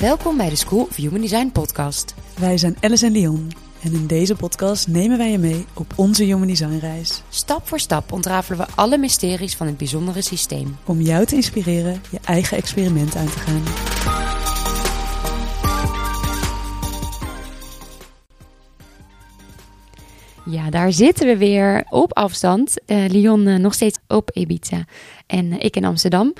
Welkom bij de School of Human Design podcast. Wij zijn Alice en Leon en in deze podcast nemen wij je mee op onze Human Design reis. Stap voor stap ontrafelen we alle mysteries van het bijzondere systeem. Om jou te inspireren je eigen experiment aan te gaan. Ja, daar zitten we weer op afstand. Uh, Leon uh, nog steeds op Ibiza en uh, ik in Amsterdam.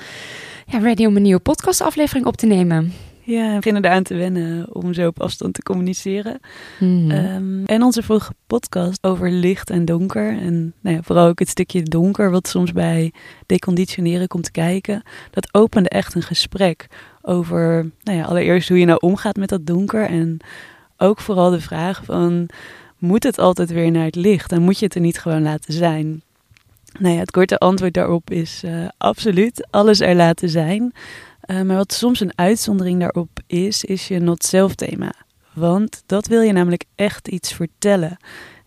Ja, ready om een nieuwe podcastaflevering op te nemen. Ja, we beginnen eraan te wennen om zo op afstand te communiceren. Mm. Um, en onze vorige podcast over licht en donker. En nou ja, vooral ook het stukje donker, wat soms bij deconditioneren komt kijken. Dat opende echt een gesprek over, nou ja, allereerst hoe je nou omgaat met dat donker. En ook vooral de vraag van, moet het altijd weer naar het licht? En moet je het er niet gewoon laten zijn? Nou ja, het korte antwoord daarop is uh, absoluut alles er laten zijn. Uh, maar wat soms een uitzondering daarop is, is je not-self thema. Want dat wil je namelijk echt iets vertellen.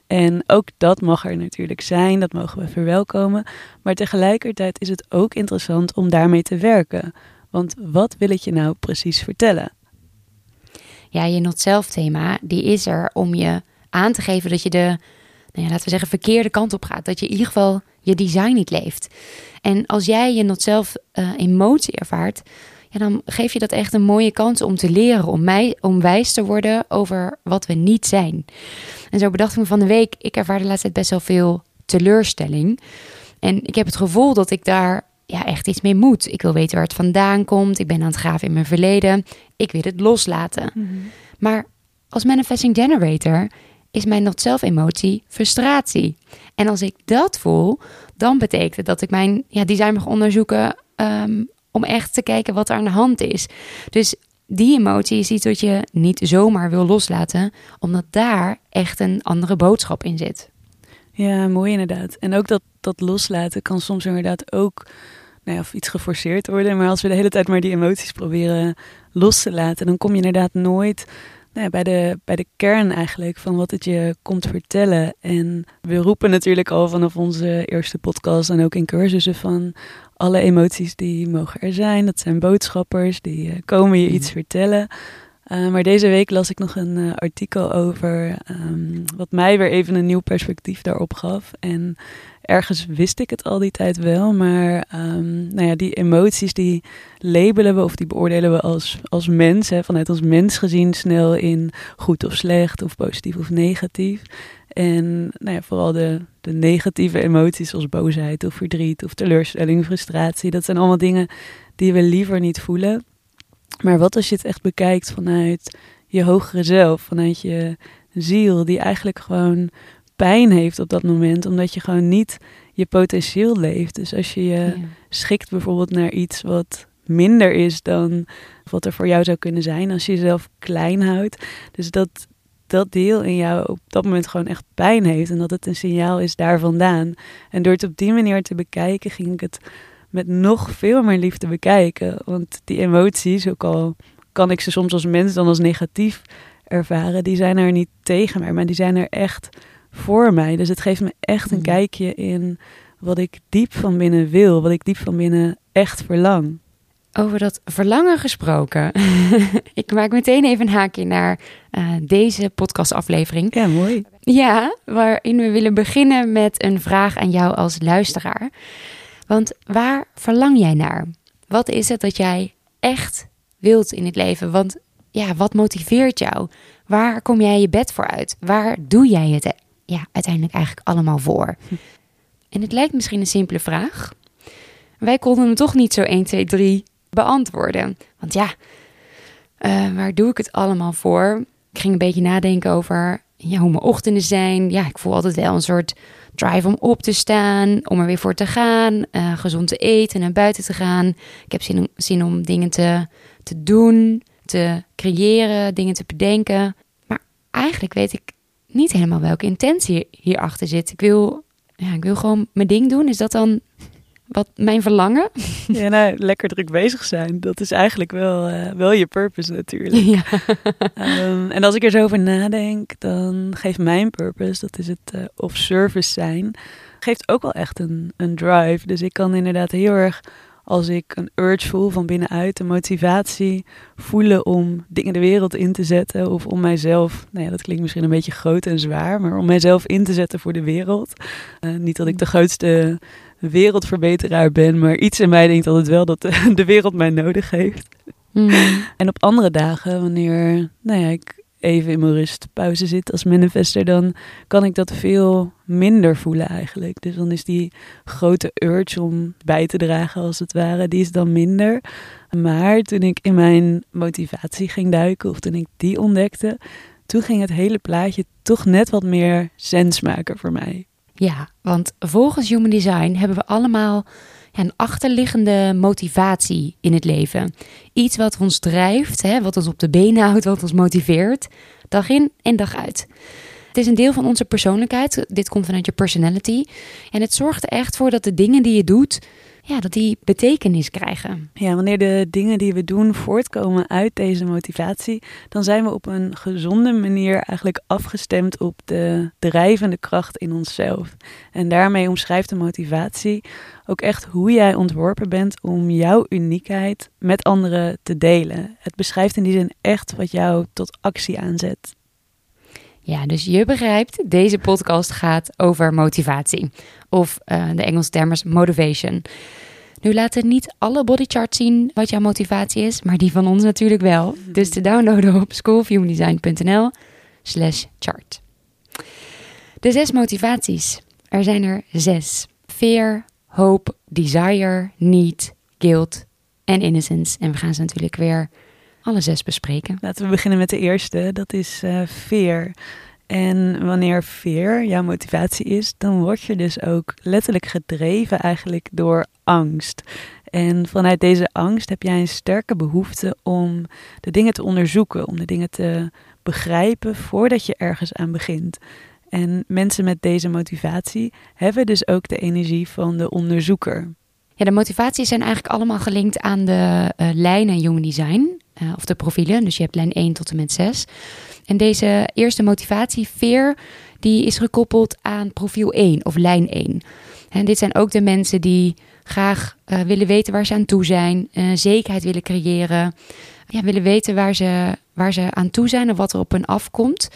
En ook dat mag er natuurlijk zijn, dat mogen we verwelkomen. Maar tegelijkertijd is het ook interessant om daarmee te werken. Want wat wil het je nou precies vertellen? Ja, je not-self thema, die is er om je aan te geven dat je de, nou ja, laten we zeggen, verkeerde kant op gaat. Dat je in ieder geval je design niet leeft. En als jij je not-self uh, emotie ervaart, ja, dan geef je dat echt een mooie kans om te leren, om, mij, om wijs te worden over wat we niet zijn. En zo bedacht ik me van de week, ik ervaar de laatste tijd best wel veel teleurstelling. En ik heb het gevoel dat ik daar ja, echt iets mee moet. Ik wil weten waar het vandaan komt. Ik ben aan het graven in mijn verleden. Ik wil het loslaten. Mm-hmm. Maar als manifesting generator is mijn not-self emotie frustratie. En als ik dat voel, dan betekent het dat ik mijn ja, design mag onderzoeken um, om echt te kijken wat er aan de hand is. Dus die emotie is iets wat je niet zomaar wil loslaten, omdat daar echt een andere boodschap in zit. Ja, mooi inderdaad. En ook dat, dat loslaten kan soms inderdaad ook nou ja, of iets geforceerd worden. Maar als we de hele tijd maar die emoties proberen los te laten, dan kom je inderdaad nooit nou ja, bij, de, bij de kern eigenlijk van wat het je komt vertellen. En we roepen natuurlijk al vanaf onze eerste podcast en ook in cursussen van alle emoties die mogen er zijn. Dat zijn boodschappers, die uh, komen je iets mhm. vertellen. Uh, maar deze week las ik nog een uh, artikel over um, wat mij weer even een nieuw perspectief daarop gaf. En ergens wist ik het al die tijd wel, maar um, nou ja, die emoties die labelen we of die beoordelen we als, als mens, hè, vanuit ons mens gezien snel in goed of slecht of positief of negatief. En nou ja, vooral de, de negatieve emoties zoals boosheid of verdriet of teleurstelling, frustratie, dat zijn allemaal dingen die we liever niet voelen. Maar wat als je het echt bekijkt vanuit je hogere zelf, vanuit je ziel, die eigenlijk gewoon pijn heeft op dat moment, omdat je gewoon niet je potentieel leeft. Dus als je je schikt bijvoorbeeld naar iets wat minder is dan wat er voor jou zou kunnen zijn, als je jezelf klein houdt. Dus dat dat deel in jou op dat moment gewoon echt pijn heeft en dat het een signaal is daar vandaan. En door het op die manier te bekijken, ging ik het met nog veel meer liefde bekijken. Want die emoties, ook al kan ik ze soms als mens dan als negatief ervaren, die zijn er niet tegen mij, maar die zijn er echt voor mij. Dus het geeft me echt een mm. kijkje in wat ik diep van binnen wil, wat ik diep van binnen echt verlang. Over dat verlangen gesproken. ik maak meteen even een haakje naar uh, deze podcastaflevering. Ja, mooi. Ja, waarin we willen beginnen met een vraag aan jou als luisteraar. Want waar verlang jij naar? Wat is het dat jij echt wilt in het leven? Want ja, wat motiveert jou? Waar kom jij je bed voor uit? Waar doe jij het ja, uiteindelijk eigenlijk allemaal voor? En het lijkt misschien een simpele vraag. Wij konden hem toch niet zo 1, 2, 3 beantwoorden. Want ja, uh, waar doe ik het allemaal voor? Ik ging een beetje nadenken over ja, hoe mijn ochtenden zijn. Ja, ik voel altijd wel een soort drive om op te staan, om er weer voor te gaan, uh, gezond te eten, naar buiten te gaan. Ik heb zin om, zin om dingen te, te doen, te creëren, dingen te bedenken. Maar eigenlijk weet ik niet helemaal welke intentie hierachter zit. Ik wil, ja, ik wil gewoon mijn ding doen. Is dat dan wat mijn verlangen? Ja, nou, lekker druk bezig zijn. Dat is eigenlijk wel, uh, wel je purpose natuurlijk. Ja. um, en als ik er zo over nadenk, dan geeft mijn purpose, dat is het uh, of service zijn, geeft ook wel echt een, een drive. Dus ik kan inderdaad heel erg als ik een urge voel van binnenuit, een motivatie voelen om dingen de wereld in te zetten of om mijzelf, nou ja, dat klinkt misschien een beetje groot en zwaar, maar om mijzelf in te zetten voor de wereld. Uh, niet dat ik de grootste wereldverbeteraar ben, maar iets in mij denkt altijd wel dat de, de wereld mij nodig heeft. Mm. En op andere dagen, wanneer nou ja, ik even in mijn rustpauze zit als manifester, dan kan ik dat veel minder voelen eigenlijk. Dus dan is die grote urge om bij te dragen, als het ware, die is dan minder. Maar toen ik in mijn motivatie ging duiken, of toen ik die ontdekte, toen ging het hele plaatje toch net wat meer sens maken voor mij. Ja, want volgens Human Design hebben we allemaal een achterliggende motivatie in het leven. Iets wat ons drijft, hè, wat ons op de benen houdt, wat ons motiveert, dag in en dag uit. Het is een deel van onze persoonlijkheid. Dit komt vanuit je personality. En het zorgt er echt voor dat de dingen die je doet, ja, dat die betekenis krijgen. Ja, wanneer de dingen die we doen voortkomen uit deze motivatie, dan zijn we op een gezonde manier eigenlijk afgestemd op de drijvende kracht in onszelf. En daarmee omschrijft de motivatie ook echt hoe jij ontworpen bent om jouw uniekheid met anderen te delen. Het beschrijft in die zin echt wat jou tot actie aanzet. Ja, dus je begrijpt, deze podcast gaat over motivatie. Of uh, de Engelse term is motivation. Nu laten niet alle bodycharts zien wat jouw motivatie is, maar die van ons natuurlijk wel. Dus te downloaden op schoolviewdesign.nl slash chart. De zes motivaties. Er zijn er zes. Fear, hope, desire, need, guilt en innocence. En we gaan ze natuurlijk weer alle zes bespreken. Laten we beginnen met de eerste. Dat is uh, fear. En wanneer veer jouw motivatie is, dan word je dus ook letterlijk gedreven eigenlijk door angst. En vanuit deze angst heb jij een sterke behoefte om de dingen te onderzoeken, om de dingen te begrijpen voordat je ergens aan begint. En mensen met deze motivatie hebben dus ook de energie van de onderzoeker. Ja, de motivaties zijn eigenlijk allemaal gelinkt aan de uh, lijnen Human Design, uh, of de profielen. Dus je hebt lijn 1 tot en met 6. En deze eerste motivatie, veer, die is gekoppeld aan profiel 1 of lijn 1. En dit zijn ook de mensen die graag uh, willen weten waar ze aan toe zijn, uh, zekerheid willen creëren, ja, willen weten waar ze, waar ze aan toe zijn en wat er op hun afkomt.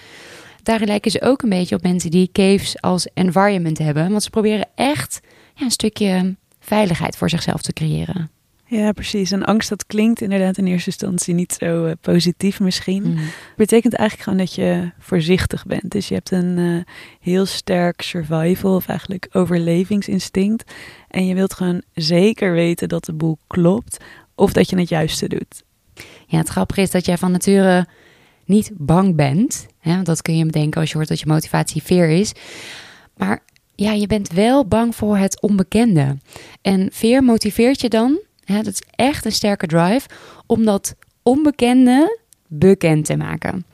Daarin lijken ze ook een beetje op mensen die caves als environment hebben, want ze proberen echt ja, een stukje veiligheid voor zichzelf te creëren. Ja, precies. En angst, dat klinkt inderdaad in eerste instantie niet zo uh, positief misschien. Mm. Betekent eigenlijk gewoon dat je voorzichtig bent. Dus je hebt een uh, heel sterk survival of eigenlijk overlevingsinstinct. En je wilt gewoon zeker weten dat de boel klopt of dat je het juiste doet. Ja, het grappige is dat jij van nature niet bang bent. Hè? Want dat kun je bedenken als je hoort dat je motivatie veer is. Maar ja, je bent wel bang voor het onbekende. En veer motiveert je dan ja, dat is echt een sterke drive om dat onbekende bekend te maken.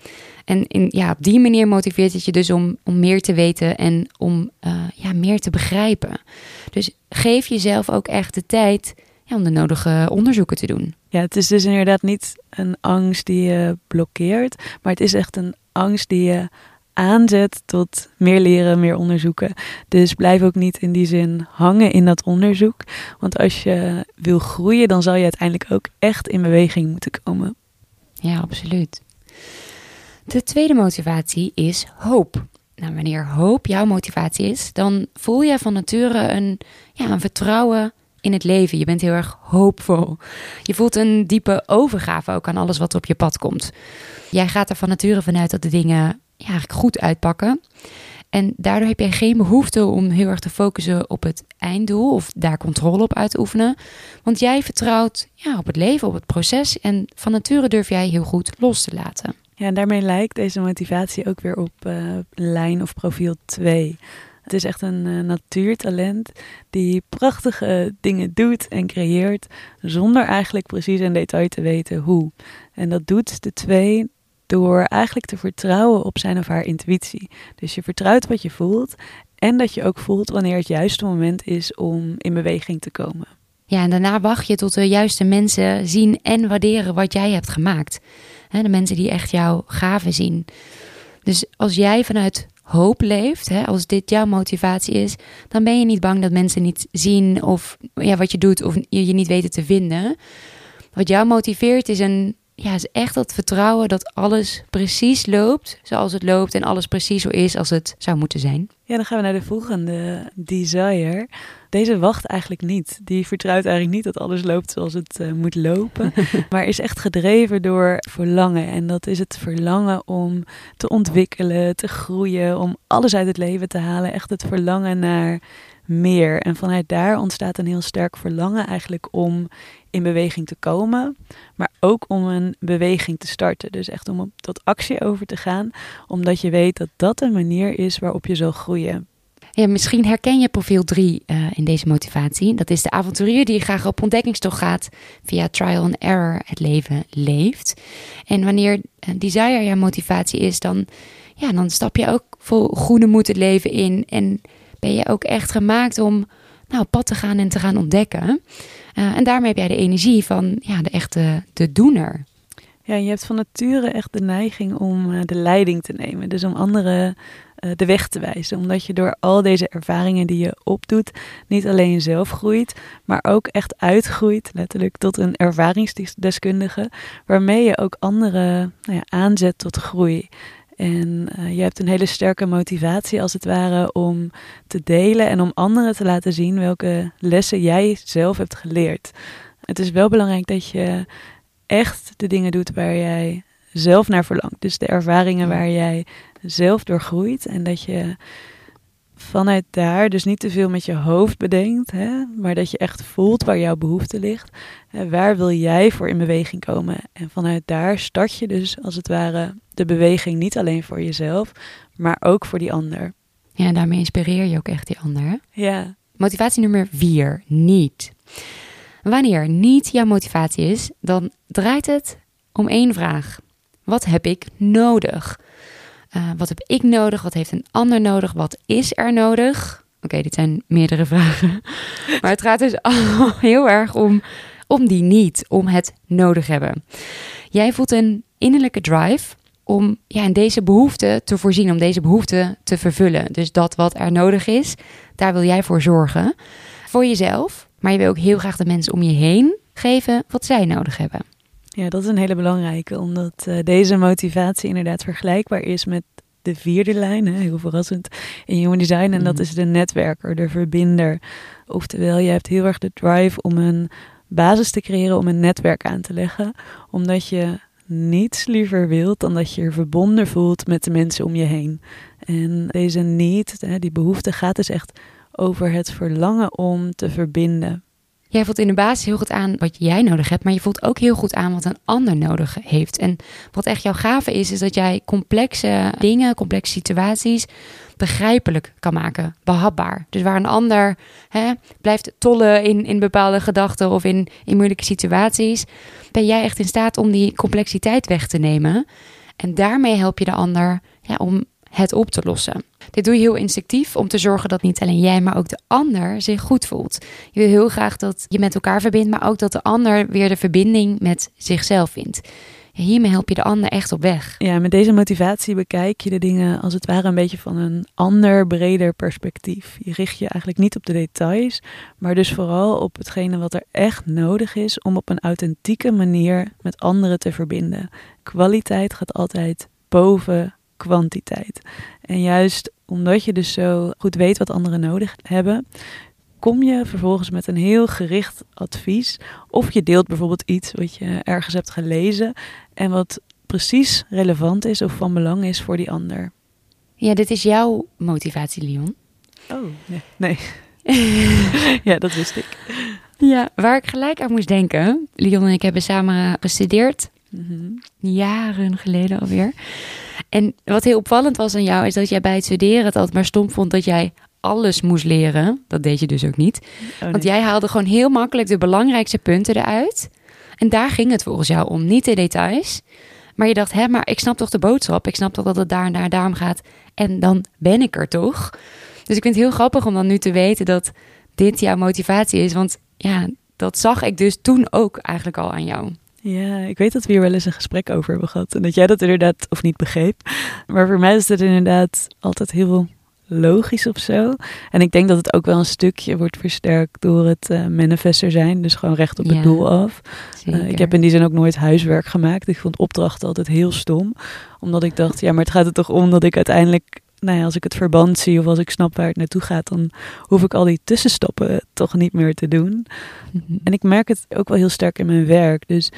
En in, ja, op die manier motiveert het je dus om, om meer te weten en om uh, ja, meer te begrijpen. Dus geef jezelf ook echt de tijd om de nodige onderzoeken te doen. Ja, het is dus inderdaad niet een angst die je blokkeert, maar het is echt een angst die je aanzet tot meer leren, meer onderzoeken. Dus blijf ook niet in die zin hangen in dat onderzoek. Want als je wil groeien, dan zal je uiteindelijk ook echt in beweging moeten komen. Ja, absoluut. De tweede motivatie is hoop. Nou, wanneer hoop jouw motivatie is, dan voel je van nature een, ja, een vertrouwen in het leven. Je bent heel erg hoopvol. Je voelt een diepe overgave ook aan alles wat op je pad komt. Jij gaat er van nature vanuit dat de dingen ja, eigenlijk goed uitpakken. En daardoor heb je geen behoefte om heel erg te focussen op het einddoel of daar controle op uit te oefenen. Want jij vertrouwt ja, op het leven, op het proces en van nature durf jij heel goed los te laten. Ja, en daarmee lijkt deze motivatie ook weer op uh, lijn of profiel 2. Het is echt een uh, natuurtalent die prachtige dingen doet en creëert zonder eigenlijk precies in detail te weten hoe. En dat doet de twee door eigenlijk te vertrouwen op zijn of haar intuïtie. Dus je vertrouwt wat je voelt en dat je ook voelt wanneer het juiste moment is om in beweging te komen. Ja, en daarna wacht je tot de juiste mensen zien en waarderen wat jij hebt gemaakt. de mensen die echt jouw gaven zien. Dus als jij vanuit hoop leeft, als dit jouw motivatie is, dan ben je niet bang dat mensen niet zien of ja, wat je doet of je niet weten te vinden. Wat jou motiveert is een ja, is echt dat vertrouwen dat alles precies loopt zoals het loopt en alles precies zo is als het zou moeten zijn. Ja, dan gaan we naar de volgende desire. Deze wacht eigenlijk niet. Die vertrouwt eigenlijk niet dat alles loopt zoals het uh, moet lopen. maar is echt gedreven door verlangen. En dat is het verlangen om te ontwikkelen, te groeien, om alles uit het leven te halen. Echt het verlangen naar meer. En vanuit daar ontstaat een heel sterk verlangen eigenlijk om in beweging te komen, maar ook om een beweging te starten. Dus echt om tot actie over te gaan, omdat je weet dat dat een manier is waarop je zal groeien. Ja, misschien herken je profiel 3 uh, eh, in deze motivatie. Dat is de avonturier die graag op ontdekkingstocht gaat, via trial and error het leven leeft. En wanneer uh, desire jouw motivatie is, dan, ja, dan stap je ook vol goede moed het leven in en ben je ook echt gemaakt om nou, pad te gaan en te gaan ontdekken. Uh, en daarmee heb jij de energie van ja, de echte de doener. Ja, je hebt van nature echt de neiging om uh, de leiding te nemen. Dus om anderen uh, de weg te wijzen. Omdat je door al deze ervaringen die je opdoet, niet alleen jezelf groeit, maar ook echt uitgroeit, letterlijk, tot een ervaringsdeskundige. Waarmee je ook anderen nou ja, aanzet tot groei. En uh, je hebt een hele sterke motivatie als het ware om te delen en om anderen te laten zien welke lessen jij zelf hebt geleerd. Het is wel belangrijk dat je echt de dingen doet waar jij zelf naar verlangt. Dus de ervaringen waar jij zelf door groeit en dat je vanuit daar dus niet te veel met je hoofd bedenkt, hè, maar dat je echt voelt waar jouw behoefte ligt. Hè, waar wil jij voor in beweging komen? En vanuit daar start je dus als het ware de beweging niet alleen voor jezelf, maar ook voor die ander. Ja, daarmee inspireer je ook echt die ander. Ja. Motivatie nummer vier, niet. Wanneer niet jouw motivatie is, dan draait het om één vraag. Wat heb ik nodig? Uh, wat heb ik nodig? Wat heeft een ander nodig? Wat is er nodig? Oké, dit zijn meerdere vragen. Maar het gaat dus heel erg om, om die niet, om het nodig hebben. Jij voelt een innerlijke drive om ja, in deze behoefte te voorzien, om deze behoefte te vervullen. Dus dat wat er nodig is, daar wil jij voor zorgen. Voor jezelf, maar je wil ook heel graag de mensen om je heen geven wat zij nodig hebben. Ja, dat is een hele belangrijke, omdat uh, deze motivatie inderdaad vergelijkbaar is met de vierde lijn, hè, heel verrassend, in human design. En dat mm. is de netwerker, de verbinder. Oftewel, je hebt heel erg de drive om een basis te creëren, om een netwerk aan te leggen. Omdat je niets liever wilt dan dat je je verbonden voelt met de mensen om je heen. En deze niet, die behoefte gaat dus echt over het verlangen om te verbinden. Jij voelt in de basis heel goed aan wat jij nodig hebt, maar je voelt ook heel goed aan wat een ander nodig heeft. En wat echt jouw gave is, is dat jij complexe dingen, complexe situaties begrijpelijk kan maken, behapbaar. Dus waar een ander hè, blijft tollen in, in bepaalde gedachten of in, in moeilijke situaties, ben jij echt in staat om die complexiteit weg te nemen. En daarmee help je de ander om het op te lossen. Dit doe je heel instinctief om te zorgen dat niet alleen jij, maar ook de ander zich goed voelt. Je wil heel graag dat je met elkaar verbindt, maar ook dat de ander weer de verbinding met zichzelf vindt. Hiermee help je de ander echt op weg. Ja, met deze motivatie bekijk je de dingen als het ware een beetje van een ander, breder perspectief. Je richt je eigenlijk niet op de details, maar dus vooral op hetgene wat er echt nodig is om op een authentieke manier met anderen te verbinden. Kwaliteit gaat altijd boven kwantiteit. En juist omdat je dus zo goed weet wat anderen nodig hebben, kom je vervolgens met een heel gericht advies. Of je deelt bijvoorbeeld iets wat je ergens hebt gelezen en wat precies relevant is of van belang is voor die ander. Ja, dit is jouw motivatie, Leon. Oh, nee. nee. ja, dat wist ik. Ja, waar ik gelijk aan moest denken. Leon en ik hebben samen gestudeerd. Mm Jaren geleden alweer. En wat heel opvallend was aan jou, is dat jij bij het studeren het altijd maar stom vond dat jij alles moest leren. Dat deed je dus ook niet. Oh, Want jij haalde gewoon heel makkelijk de belangrijkste punten eruit. En daar ging het volgens jou om, niet de details. Maar je dacht, hè, maar ik snap toch de boodschap. Ik snap toch dat het daar en daar daarom gaat. En dan ben ik er toch. Dus ik vind het heel grappig om dan nu te weten dat dit jouw motivatie is. Want ja, dat zag ik dus toen ook eigenlijk al aan jou. Ja, ik weet dat we hier wel eens een gesprek over hebben gehad. En dat jij dat inderdaad, of niet begreep. Maar voor mij is het inderdaad altijd heel logisch of zo. En ik denk dat het ook wel een stukje wordt versterkt door het uh, manifester zijn. Dus gewoon recht op het doel af. Uh, ik heb in die zin ook nooit huiswerk gemaakt. Ik vond opdrachten altijd heel stom. Omdat ik dacht, ja, maar het gaat er toch om dat ik uiteindelijk nou ja, als ik het verband zie of als ik snap waar het naartoe gaat, dan hoef ik al die tussenstappen toch niet meer te doen. Mhm. En ik merk het ook wel heel sterk in mijn werk. Dus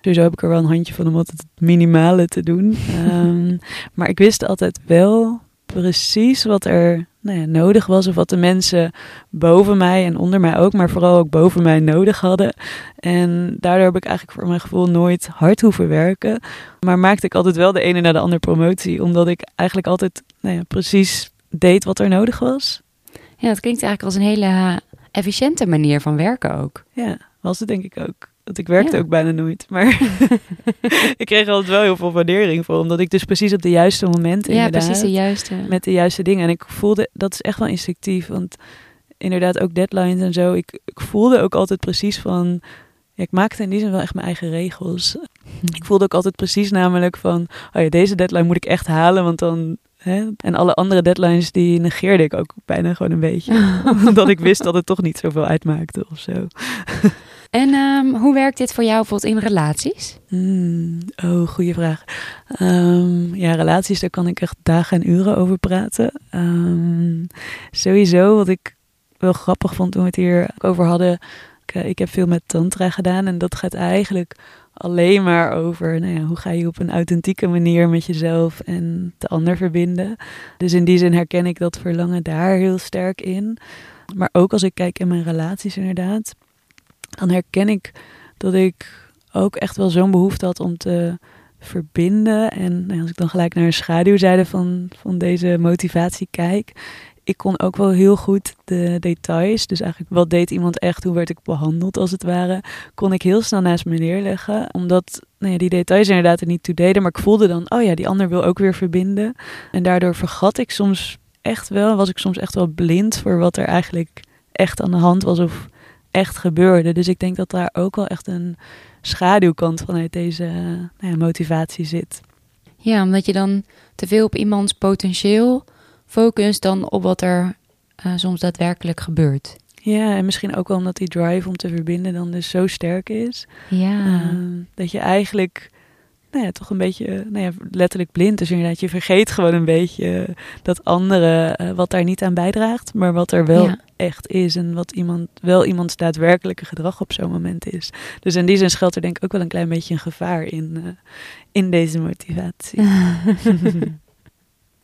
sowieso heb ik er wel een handje van om altijd het minimale te doen. Ehm, maar ik wist altijd wel precies wat er nou ja, nodig was of wat de mensen boven mij en onder mij ook, maar vooral ook boven mij nodig hadden. En daardoor heb ik eigenlijk voor mijn gevoel nooit hard hoeven werken, maar maakte ik altijd wel de ene na de andere promotie, omdat ik eigenlijk altijd nou ja, precies deed wat er nodig was. Ja, dat klinkt eigenlijk als een hele efficiënte manier van werken ook. Ja, was het denk ik ook. Dat ik werkte ook bijna nooit. Maar ik kreeg altijd wel heel veel waardering voor. Omdat ik dus precies op de juiste momenten. Ja, precies de juiste. Met de juiste dingen. En ik voelde, dat is echt wel instinctief. Want inderdaad, ook deadlines en zo. Ik, ik voelde ook altijd precies van. Ja, ik maakte in die zin wel echt mijn eigen regels. ik voelde ook altijd precies namelijk van. Oh ja, deze deadline moet ik echt halen. Want dan Hè? En alle andere deadlines die negeerde ik ook bijna gewoon een beetje. Omdat ik wist dat het toch niet zoveel uitmaakte of zo. En um, hoe werkt dit voor jou bijvoorbeeld in relaties? Hmm, oh, goede vraag. Um, ja, relaties, daar kan ik echt dagen en uren over praten. Um, sowieso, wat ik wel grappig vond toen we het hier over hadden. Ik, eh, ik heb veel met tantra gedaan en dat gaat eigenlijk alleen maar over nou ja, hoe ga je op een authentieke manier met jezelf en de ander verbinden. Dus in die zin herken ik dat verlangen daar heel sterk in. Maar ook als ik kijk in mijn relaties inderdaad dan herken ik dat ik ook echt wel zo'n behoefte had om te verbinden. En nou, als ik dan gelijk naar een schaduwzijde van, van deze motivatie kijk, ik kon ook wel heel goed de details, dus eigenlijk wat deed iemand echt, hoe werd ik behandeld als het ware, kon ik heel snel naast me neerleggen. Omdat nou ja, die details inderdaad er niet toe deden, maar ik voelde dan, oh ja, die ander wil ook weer verbinden. En daardoor vergat ik soms echt wel, was ik soms echt wel blind voor wat er eigenlijk echt aan de hand was of echt gebeurde. Dus ik denk dat daar ook wel echt een schaduwkant vanuit deze nou ja, motivatie zit. Ja, omdat je dan te veel op iemands potentieel focust dan op wat er uh, soms daadwerkelijk gebeurt. Ja, en misschien ook wel omdat die drive om te verbinden dan dus zo sterk is. Ja. Uh, dat je eigenlijk nou ja, toch een beetje nou ja, letterlijk blind. Dus inderdaad, je vergeet gewoon een beetje dat andere uh, wat daar niet aan bijdraagt, maar wat er wel echt is en wat iemand wel iemands daadwerkelijke gedrag op zo'n moment is. Dus in die zin schuilt er denk ik ook wel een klein beetje een gevaar in, uh, in deze motivatie.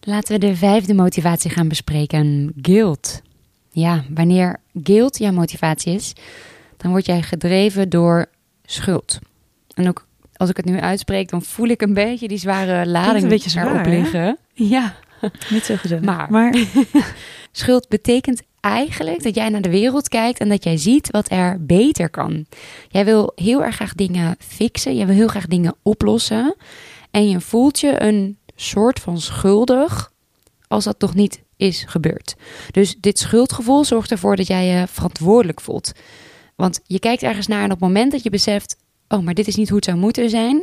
Laten we de vijfde motivatie gaan bespreken: guilt. Ja, wanneer guilt jouw motivatie is, dan word jij gedreven door schuld. En ook als ik het nu uitspreek, dan voel ik een beetje die zware lading een beetje zwaar, erop liggen. Ja. Niet zo gezellig. Maar, maar. schuld betekent eigenlijk dat jij naar de wereld kijkt en dat jij ziet wat er beter kan. Jij wil heel erg graag dingen fixen, jij wil heel graag dingen oplossen. En je voelt je een soort van schuldig als dat nog niet is gebeurd. Dus dit schuldgevoel zorgt ervoor dat jij je verantwoordelijk voelt. Want je kijkt ergens naar en op het moment dat je beseft, oh, maar dit is niet hoe het zou moeten zijn.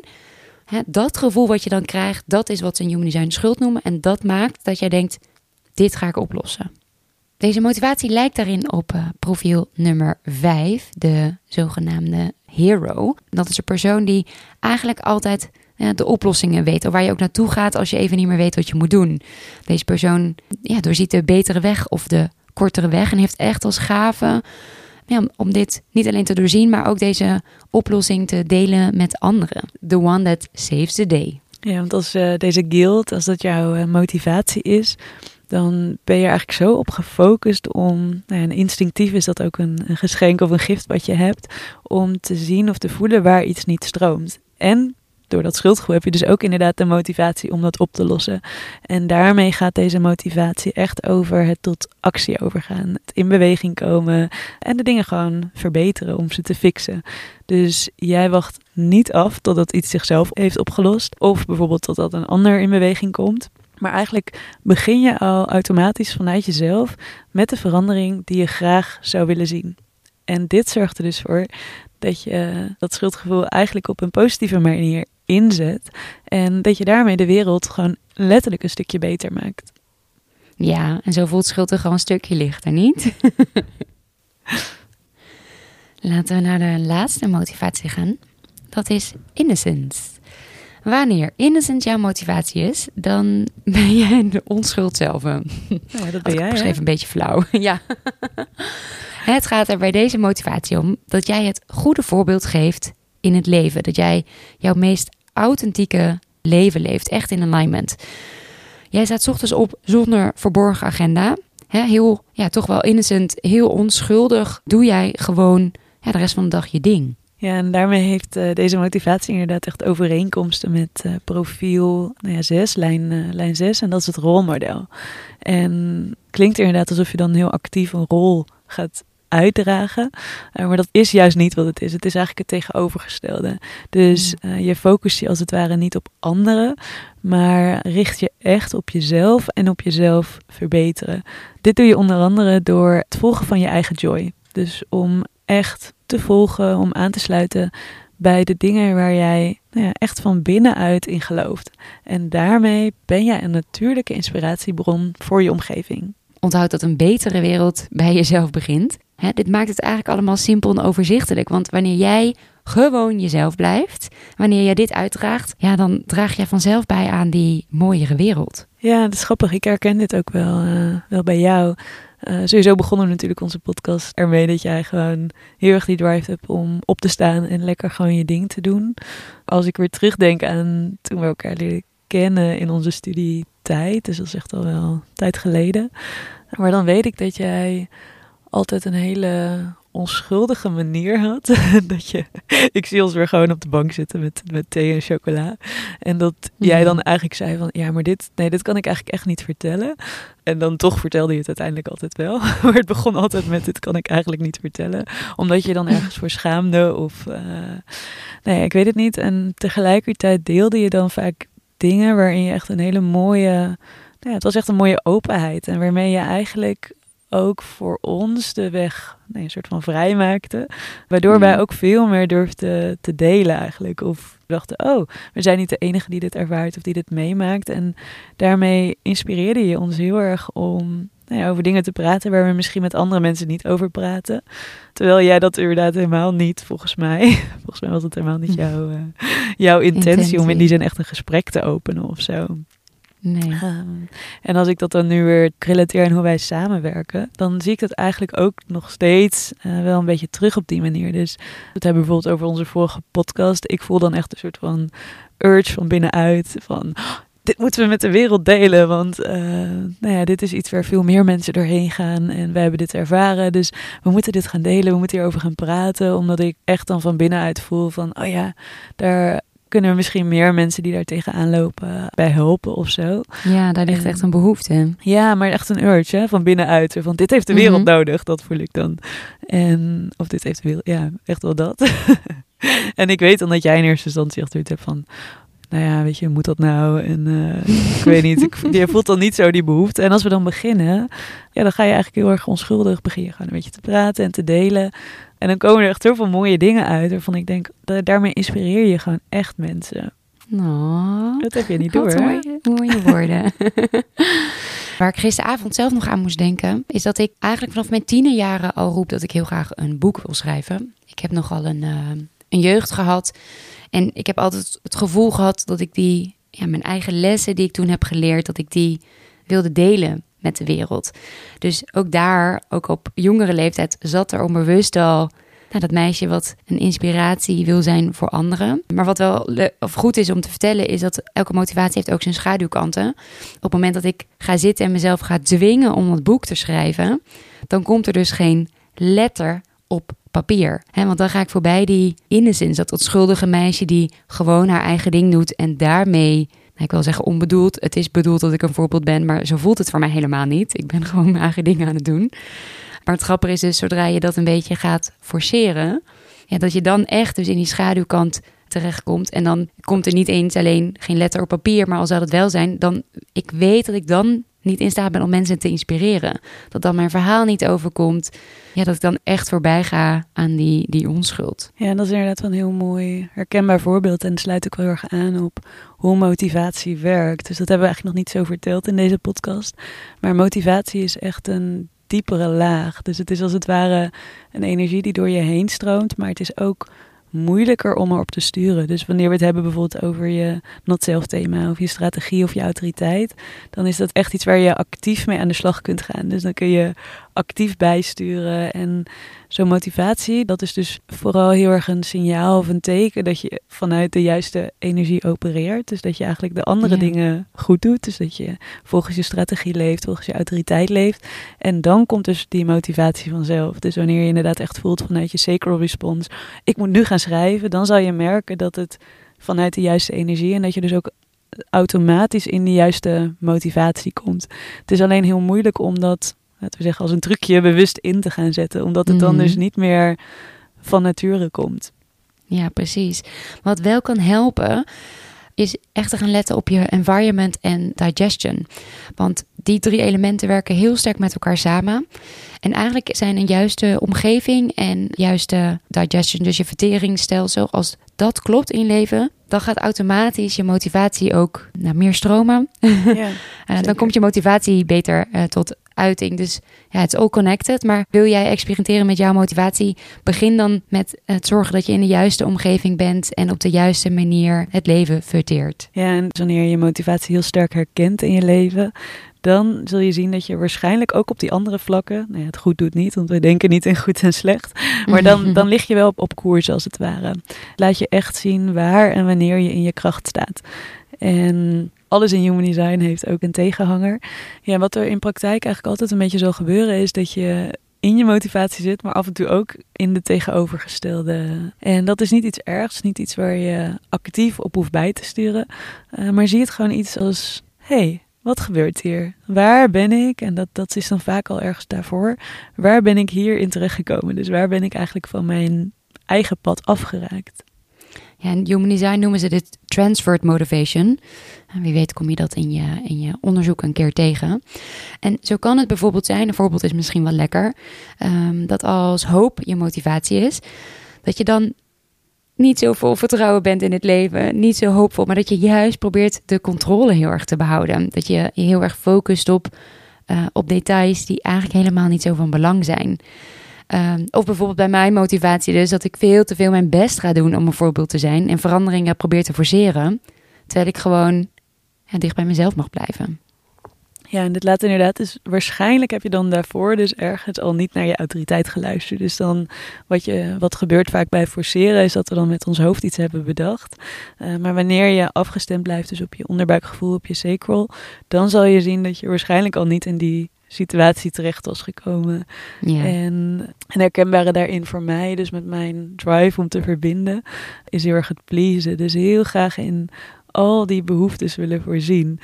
Hè, dat gevoel wat je dan krijgt, dat is wat ze in Human Design schuld noemen. En dat maakt dat jij denkt, dit ga ik oplossen. Deze motivatie lijkt daarin op uh, profiel nummer 5, de zogenaamde hero. Dat is een persoon die eigenlijk altijd ja, de oplossingen weet. Of waar je ook naartoe gaat als je even niet meer weet wat je moet doen. Deze persoon ja, doorziet de betere weg of de kortere weg en heeft echt als gave ja, om dit niet alleen te doorzien, maar ook deze oplossing te delen met anderen. The one that saves the day. Ja, want als uh, deze guild, als dat jouw motivatie is, dan ben je eigenlijk zo op gefocust om, nou ja, instinctief is dat ook een, een geschenk of een gift wat je hebt, om te zien of te voelen waar iets niet stroomt. En door dat schuldgevoel heb je dus ook inderdaad de motivatie om dat op te lossen. En daarmee gaat deze motivatie echt over het tot actie overgaan. Het in beweging komen en de dingen gewoon verbeteren om ze te fixen. Dus jij wacht niet af totdat iets zichzelf heeft opgelost. Of bijvoorbeeld totdat een ander in beweging komt. Maar eigenlijk begin je al automatisch vanuit jezelf met de verandering die je graag zou willen zien. En dit zorgt er dus voor dat je dat schuldgevoel eigenlijk op een positieve manier inzet. En dat je daarmee de wereld gewoon letterlijk een stukje beter maakt. Ja, en zo voelt schuld er gewoon een stukje lichter, niet? Laten we naar de laatste motivatie gaan. Dat is innocence. Wanneer innocent jouw motivatie is, dan ben jij de onschuld zelf. Ja, dat ben jij. Even een beetje flauw. ja. Het gaat er bij deze motivatie om dat jij het goede voorbeeld geeft in het leven. Dat jij jouw meest authentieke leven leeft, echt in alignment. Jij staat ochtends op zonder verborgen agenda. heel, ja, toch wel innocent, heel onschuldig. Doe jij gewoon ja, de rest van de dag je ding. Ja, en daarmee heeft uh, deze motivatie inderdaad echt overeenkomsten met uh, profiel nou ja, 6, lijn, uh, lijn 6. En dat is het rolmodel. En klinkt inderdaad alsof je dan heel actief een rol gaat uitdragen. maar dat is juist niet wat het is. Het is eigenlijk het tegenovergestelde. Dus je focust je als het ware niet op anderen, maar richt je echt op jezelf en op jezelf verbeteren. Dit doe je onder andere door het volgen van je eigen joy. Dus om echt te volgen, om aan te sluiten bij de dingen waar jij nou ja, echt van binnenuit in gelooft. En daarmee ben jij een natuurlijke inspiratiebron voor je omgeving. Onthoud dat een betere wereld bij jezelf begint. dit maakt het eigenlijk allemaal simpel en overzichtelijk. Want wanneer jij gewoon jezelf blijft, wanneer je dit uitdraagt, ja, dan draag je vanzelf bij aan die mooiere wereld. Ja, dat is grappig. Ik herken dit ook wel, uh, wel bij jou. Uh, sowieso begonnen we natuurlijk onze podcast ermee dat jij gewoon heel erg die drive hebt om op te staan en lekker gewoon je ding te doen. Als ik weer terugdenk aan toen we elkaar leren kennen in onze studietijd, dus dat is echt al wel een tijd geleden. Maar dan weet ik dat jij altijd een hele onschuldige manier had. dat je, ik zie ons weer gewoon op de bank zitten met, met thee en chocola. En dat jij dan eigenlijk zei van, ja, maar dit, nee, dit kan ik eigenlijk echt niet vertellen. En dan toch vertelde je het uiteindelijk altijd wel. maar het begon altijd met, dit kan ik eigenlijk niet vertellen. Omdat je dan ergens voor schaamde of, uh, nee, ik weet het niet. En tegelijkertijd deelde je dan vaak dingen waarin je echt een hele mooie... Ja, het was echt een mooie openheid. En waarmee je eigenlijk ook voor ons de weg nee, een soort van vrijmaakte. Waardoor wij mm. ook veel meer durfden te delen eigenlijk. Of dachten, oh, we zijn niet de enige die dit ervaart of die dit meemaakt. En daarmee inspireerde je ons heel erg om nou ja, over dingen te praten waar we misschien met andere mensen niet over praten. Terwijl jij dat inderdaad helemaal niet, volgens mij. Volgens mij was het helemaal niet jouw, uh, jouw intentie, intentie om in die zin echt een gesprek te openen of zo. Nee. Ehm, en als ik dat dan nu weer relateer aan hoe wij samenwerken, dan zie ik dat eigenlijk ook nog steeds uh, wel een beetje terug op die manier. Dus het hebben bijvoorbeeld over onze vorige podcast. Ik voel dan echt een soort van urge van binnenuit van oh, dit moeten we met de wereld delen, want uh, nou ja, dit is iets waar veel meer mensen doorheen gaan en wij hebben dit ervaren. Dus we moeten dit gaan delen, we moeten hierover gaan praten, omdat ik echt dan van binnenuit voel van, oh ja, daar kunnen er misschien meer mensen die daar tegenaan lopen bij helpen of zo. Ja, daar ligt echt een behoefte. Ja, maar echt een urge hè, van binnenuit. Van dit heeft de wereld mhm. nodig, dat voel ik dan. En of dit heeft de wereld, ja, echt wel dat. en ik weet dan dat jij in eerste instantie echt hebt van, nou ja, weet je, moet dat nou? En uh, ik weet niet, ik, je voelt dan niet zo die behoefte. En als we dan beginnen, ja, dan ga je eigenlijk heel erg onschuldig, begin je gewoon een beetje te praten en te delen. En dan komen er echt zoveel mooie dingen uit waarvan ik denk, daarmee inspireer je gewoon echt mensen. Dat heb je niet door. Mooie, mooie woorden. Waar ik gisteravond zelf nog aan moest denken, is dat ik eigenlijk vanaf mijn tienerjaren al roep dat ik heel graag een boek wil schrijven. Ik heb nogal een, uh, een jeugd gehad en ik heb altijd het gevoel gehad dat ik die, ja, mijn eigen lessen die ik toen heb geleerd, dat ik die wilde delen met de wereld. Dus ook daar, ook op jongere leeftijd, zat er onbewust al nou, dat meisje wat een inspiratie wil zijn voor anderen. Maar wat wel of goed is om te vertellen, is dat elke motivatie heeft ook zijn schaduwkanten. Op het moment dat ik ga zitten en mezelf ga dwingen om het boek te schrijven, dan komt er dus geen letter op papier. want dan ga ik voorbij die innocence, dat onschuldige meisje die gewoon haar eigen ding doet en daarmee ik wil zeggen onbedoeld. Het is bedoeld dat ik een voorbeeld ben, maar zo voelt het voor mij helemaal niet. Ik ben gewoon mijn dingen aan het doen. Maar het grappige is dus, zodra je dat een beetje gaat forceren, ja, dat je dan echt dus in die schaduwkant terechtkomt. En dan komt er niet eens alleen geen letter op papier, maar al zou het wel zijn, dan ik weet dat ik dan niet in staat ben om mensen te inspireren. Dat dan mijn verhaal niet overkomt. Ja, dat ik dan echt voorbij ga aan die, die onschuld. Ja, dat is inderdaad wel een heel mooi herkenbaar voorbeeld. En sluit ook wel heel erg aan op hoe motivatie werkt. Dus dat hebben we eigenlijk nog niet zo verteld in deze podcast. Maar motivatie is echt een diepere laag. Dus het is als het ware een energie die door je heen stroomt. Maar het is ook moeilijker om erop te sturen. Dus wanneer we het hebben bijvoorbeeld over je not-self thema of je strategie of je autoriteit, dan is dat echt iets waar je actief mee aan de slag kunt gaan. Dus dan kun je actief bijsturen en zo'n motivatie, dat is dus vooral heel erg een signaal of een teken dat je vanuit de juiste energie opereert. Dus dat je eigenlijk de andere dingen goed doet. Dus dat je volgens je strategie leeft, volgens je autoriteit leeft. En dan komt dus die motivatie vanzelf. Dus wanneer je inderdaad echt voelt vanuit je sacral response, ik moet nu gaan schrijven, dan zal je merken dat het vanuit de juiste energie en dat je dus ook automatisch in de juiste motivatie komt. Het is alleen heel moeilijk om dat laten we zeggen, als een trucje bewust in te gaan zetten. Omdat het dan dus mhm. niet meer van nature komt. Ja, precies. Wat wel kan helpen, is echt te gaan letten op je environment en digestion. Want die drie elementen werken heel sterk met elkaar samen. En eigenlijk zijn een juiste omgeving en juiste digestion, dus je verteringsstelsel, als dat klopt in je leven, dan gaat automatisch je motivatie ook naar meer stromen. Ja, uh, dan komt je motivatie beter uh, tot uiting. Dus ja, het is all connected. Maar wil jij experimenteren met jouw motivatie? Begin dan met het zorgen dat je in de juiste omgeving bent en op de juiste manier het leven verteert. Ja, en wanneer je je motivatie heel sterk herkent in je leven, dan zul je zien dat je waarschijnlijk ook op die andere vlakken, nou ja, het goed doet niet, want we denken niet in goed en slecht, maar dan, dan lig je wel op, op koers als het ware. Laat je echt zien waar en wanneer je in je kracht staat. En alles in human design heeft ook een tegenhanger. Ja, wat er in praktijk eigenlijk altijd een beetje zal gebeuren is dat je in je motivatie zit, maar af en toe ook in de tegenovergestelde. En dat is niet iets ergs, niet iets waar je actief op hoeft bij te sturen. Uh, maar zie het gewoon iets als: hey, wat gebeurt hier? Waar ben ik? En dat, dat is dan vaak al ergens daarvoor. Waar ben ik hier in terechtgekomen? Dus waar ben ik eigenlijk van mijn eigen pad afgeraakt? Ja, in Human Design noemen ze dit transferred motivation. En wie weet kom je dat in je, in je onderzoek een keer tegen. En zo kan het bijvoorbeeld zijn, een voorbeeld is misschien wel lekker, um, dat als hoop je motivatie is, dat je dan niet zo vol vertrouwen bent in het leven, niet zo hoopvol, maar dat je juist probeert de controle heel erg te behouden. Dat je je heel erg focust op, uh, op details die eigenlijk helemaal niet zo van belang zijn. Um, of bijvoorbeeld bij mijn motivatie dus dat ik veel te veel mijn best ga doen om een voorbeeld te zijn en veranderingen probeer te forceren, terwijl ik gewoon dicht bij mezelf mag blijven. Ja, en dit laat inderdaad, dus waarschijnlijk heb je dan daarvoor dus ergens al niet naar je autoriteit geluisterd. Dus dan wat, je, wat gebeurt vaak bij forceren is dat we dan met ons hoofd iets hebben bedacht. Uh, maar wanneer je afgestemd blijft dus op je onderbuikgevoel, op je sacral, dan zal je zien dat je waarschijnlijk al niet in die situatie terecht was gekomen. Ja. En een herkenbare daarin voor mij, dus met mijn drive om te verbinden, is heel erg het pleasen. Dus heel graag in al die behoeftes willen voorzien.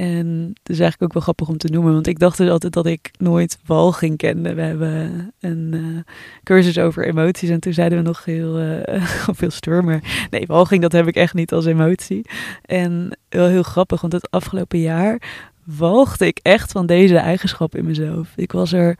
En het is eigenlijk ook wel grappig om te noemen, want ik dacht dus altijd dat ik nooit walging kende. We hebben een uh, cursus over emoties en toen zeiden we nog heel, veel stoer, maar nee, walging dat heb ik echt niet als emotie. En wel heel grappig, want het afgelopen jaar walgde ik echt van deze eigenschap in mezelf. Ik was er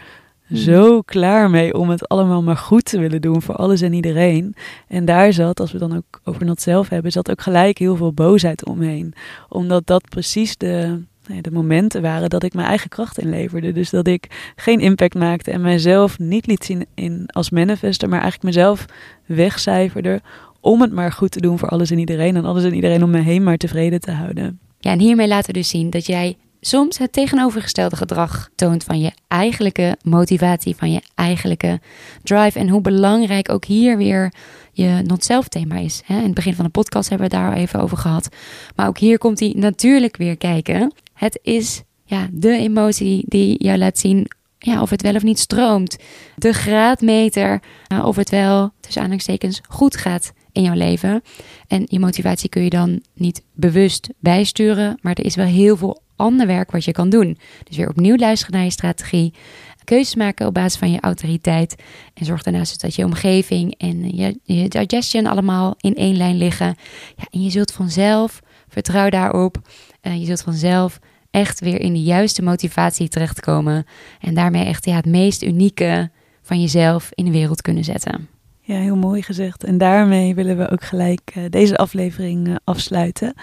hmm. zo klaar mee om het allemaal maar goed te willen doen voor alles en iedereen. En daar zat, als we dan ook over dat zelf hebben, zat ook gelijk heel veel boosheid omheen. Omdat dat precies de, de momenten waren dat ik mijn eigen kracht inleverde. Dus dat ik geen impact maakte en mijzelf niet liet zien in, als manifester, maar eigenlijk mezelf wegcijferde om het maar goed te doen voor alles en iedereen. En alles en iedereen om me heen maar tevreden te houden. Ja, en hiermee laten we dus zien dat jij soms het tegenovergestelde gedrag toont van je eigenlijke motivatie, van je eigenlijke drive. En hoe belangrijk ook hier weer je not-self thema is. In het begin van de podcast hebben we het daar even over gehad. Maar ook hier komt hij natuurlijk weer kijken. Het is ja, de emotie die jou laat zien ja, of het wel of niet stroomt. De graadmeter uh, of het wel, tussen aanhalingstekens, goed gaat in jouw leven. En je motivatie kun je dan niet bewust bijsturen, maar er is wel heel veel ander werk wat je kan doen. Dus weer opnieuw luisteren naar je strategie, keuzes maken op basis van je autoriteit en zorg daarnaast dat je omgeving en je, je digestion allemaal in één lijn liggen. Ja, en je zult vanzelf, vertrouw daarop, uh, je zult vanzelf echt weer in de juiste motivatie terechtkomen. En daarmee echt ja, het meest unieke van jezelf in de wereld kunnen zetten. Ja, heel mooi gezegd. En daarmee willen we ook gelijk uh, deze aflevering uh, afsluiten.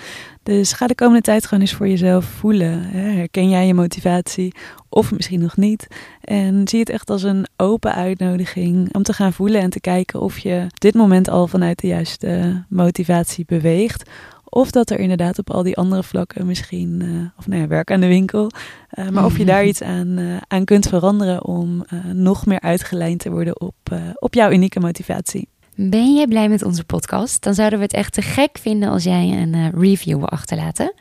Dus ga de komende tijd gewoon eens voor jezelf voelen. Hè? Herken jij je motivatie of misschien nog niet? En zie het echt als een open uitnodiging om te gaan voelen en te kijken of je dit moment al vanuit de juiste motivatie beweegt. Of dat er inderdaad op al die andere vlakken misschien, uh, of nou ja, werk aan de winkel. Uh, maar of je daar iets aan, uh, aan kunt veranderen om nog meer uitgelijnd te worden op, op jouw unieke motivatie. Ben jij blij met onze podcast? Dan zouden we het echt te gek vinden als jij een review wil achterlaten.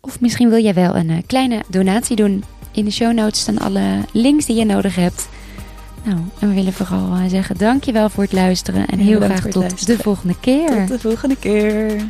Of misschien wil jij wel een kleine donatie doen. In de show notes staan alle links die je nodig hebt. Nou, en we willen vooral zeggen dankjewel voor het luisteren. En heel graag tot de volgende keer. Tot de volgende keer.